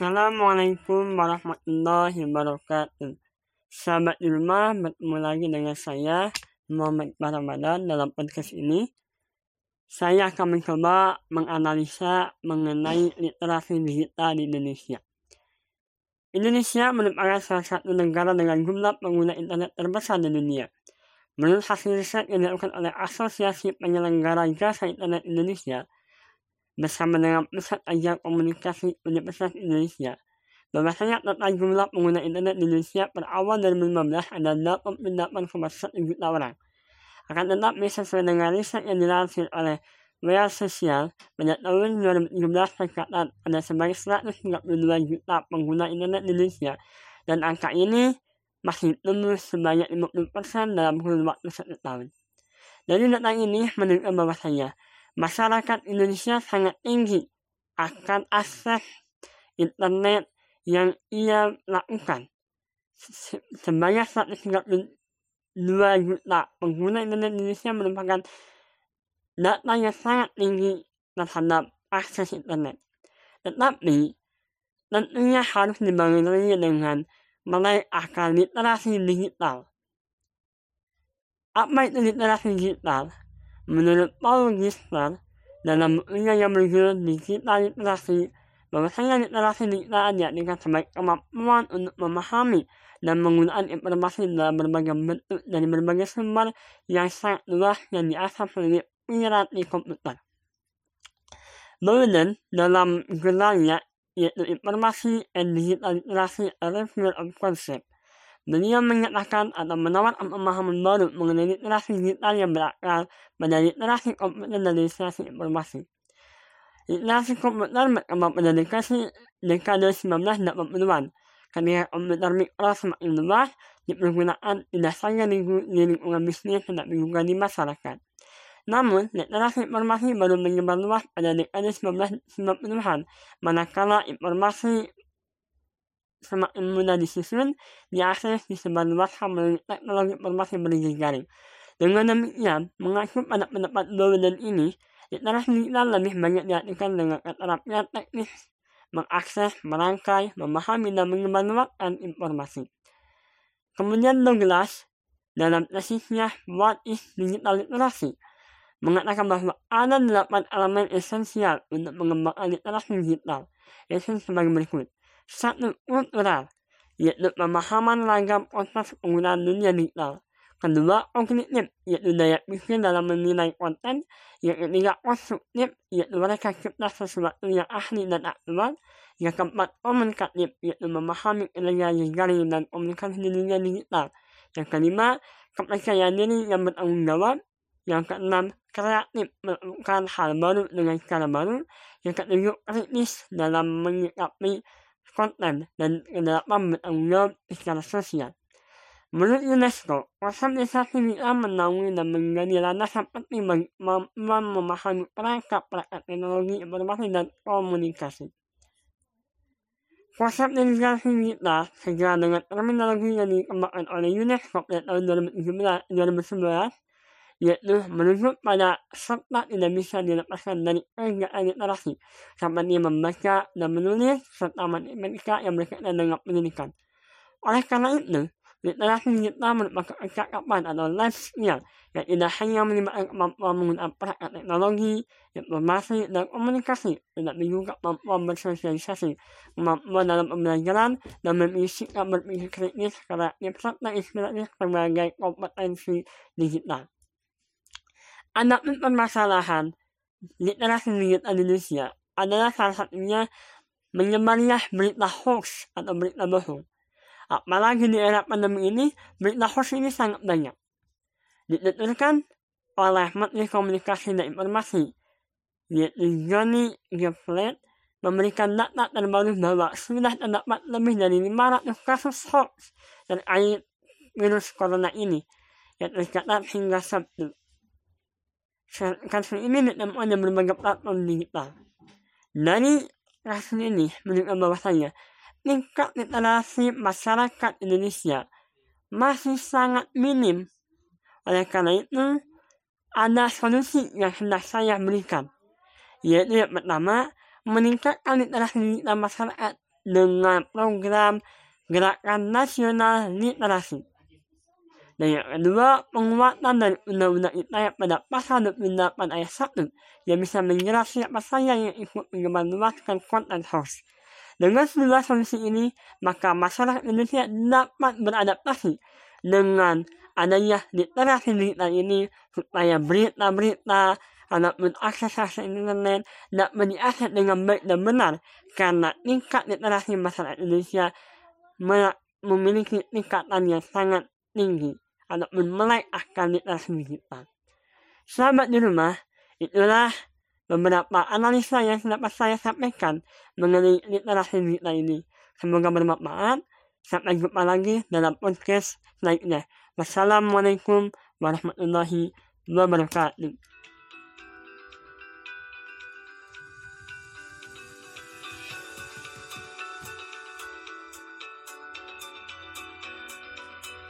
Assalamualaikum warahmatullahi wabarakatuh. Sahabat di rumah, bertemu lagi dengan saya, Muhammad Ramadan dalam podcast ini. Saya akan mencoba menganalisa mengenai literasi digital di Indonesia. Indonesia merupakan salah satu negara dengan jumlah pengguna internet terbesar di dunia. Menurut hasil riset yang dilakukan oleh Asosiasi Penyelenggara Jasa Internet Indonesia, bersama dengan Pusat Ajar Komunikasi Universitas Indonesia, bahwasanya total jumlah pengguna internet di Indonesia per awal 2015 adalah 88,1 juta orang. Akan tetapi sesuai dengan riset yang dilansir oleh Media Sosial, pada tahun 2017 tercatat ada sebanyak 132 juta pengguna internet di Indonesia, dan angka ini masih tumbuh sebanyak 50% dalam kurun waktu satu tahun. Dari data ini menunjukkan bahwasanya masyarakat Indonesia sangat tinggi akan akses internet yang ia lakukan. Sebanyak 132 juta pengguna internet Indonesia merupakan data yang sangat tinggi terhadap akses internet. Tetapi tentunya harus dibarengi dengan mulai akal literasi digital. Apa itu literasi digital? Menurut Paul Gisler, dalam bukunya yang berjudul Digital Literasi, bahwasanya literasi digital diartikan sebagai kemampuan untuk memahami dan menggunakan informasi dalam berbagai bentuk dari berbagai sumber yang sangat luas yang diasah pikiran di komputer. Bowden dalam gelarnya yaitu informasi and digital literasi a review of concept Beliau menyatakan atau menawarkan pemahaman baru mengenai literasi digital yang berakar pada literasi komputer dan literasi informasi. Literasi komputer berkembang pada dekade, dekade 1980-an, ketika komputer mikro semakin luas dipergunakan tidak saja di, di lingkungan bisnis tetapi juga di masyarakat. Namun, literasi informasi baru menyebar luas pada dekade 1990-an, manakala informasi semakin mudah disusun, diakses, disebarluaskan melalui teknologi informasi berjejaring. Dengan demikian, mengacu pada pendapat Bowden ini, literasi digital lebih banyak diartikan dengan keterampilan teknis, mengakses, merangkai, memahami, dan menyebarluaskan informasi. Kemudian Douglas, dalam tesisnya What is Digital Literacy, mengatakan bahwa ada delapan elemen esensial untuk mengembangkan literasi digital, yaitu sebagai berikut satu kultural, yaitu pemahaman ragam konteks penggunaan dunia digital. Kedua, kognitif, yaitu daya pikir dalam menilai konten. Yang ketiga, konstruktif, yaitu mereka cipta sesuatu yang ahli dan aktual. Yang keempat, komunikatif, yaitu memahami kerja jaring dan komunikasi di dunia digital. Yang kelima, kepercayaan diri yang bertanggung jawab. Yang keenam, kreatif, melakukan hal baru dengan cara baru. Yang ketujuh, kritis dalam menyikapi konten dan kedalaman bertanggung jawab secara sosial. Menurut UNESCO, konseptisasi bisa menaungi dan menjadi landasan penting bagi kemampuan memahami perangkat perangkat teknologi informasi dan komunikasi. Konsep digitalisasi digital segera dengan terminologi yang dikembangkan oleh UNESCO pada tahun 2011 yaitu merujuk pada serta tidak bisa dilepaskan dari kegiatan literasi seperti membaca dan menulis serta matematika yang berkaitan dengan pendidikan. Oleh karena itu, literasi digital merupakan kecakapan atau life skill yang tidak hanya melibatkan kemampuan menggunakan perangkat teknologi, informasi, dan komunikasi, tetapi juga kemampuan bersosialisasi, kemampuan dalam pembelajaran, dan memiliki sikap berpikir kritis, kreatif, serta inspiratif sebagai kompetensi digital. Adapun permasalahan literasi digital Indonesia adalah salah satunya menyebarnya berita hoax atau berita bohong. Apalagi di era pandemi ini, berita hoax ini sangat banyak. Dituturkan oleh Menteri Komunikasi dan Informasi, yaitu Johnny Giflet, memberikan data terbaru bahwa sudah terdapat lebih dari 500 kasus hoax terkait virus corona ini. Yang tercatat hingga Sabtu kasus ini ditemukan di berbagai platform digital. Dari kasus ini menunjukkan bahwasanya tingkat literasi masyarakat Indonesia masih sangat minim. Oleh karena itu, ada solusi yang hendak saya berikan, yaitu yang pertama, meningkatkan literasi digital masyarakat dengan program Gerakan Nasional Literasi. Dan yang kedua, penguatan dari Undang-Undang ITE pada pasal 28 ayat 1 yang bisa menjerat siapa saja yang ikut menyebarluaskan konten hoax. Dengan sembilan solusi ini, maka masyarakat Indonesia dapat beradaptasi dengan adanya literasi digital ini supaya berita-berita ataupun akses akses internet dapat diakses dengan baik dan benar karena tingkat literasi masyarakat Indonesia memiliki tingkatan yang sangat tinggi ataupun melek akan literasi digital. Sahabat di rumah, itulah beberapa analisa yang dapat saya sampaikan mengenai literasi digital ini. Semoga bermanfaat. Sampai jumpa lagi dalam podcast selanjutnya. Wassalamualaikum warahmatullahi wabarakatuh.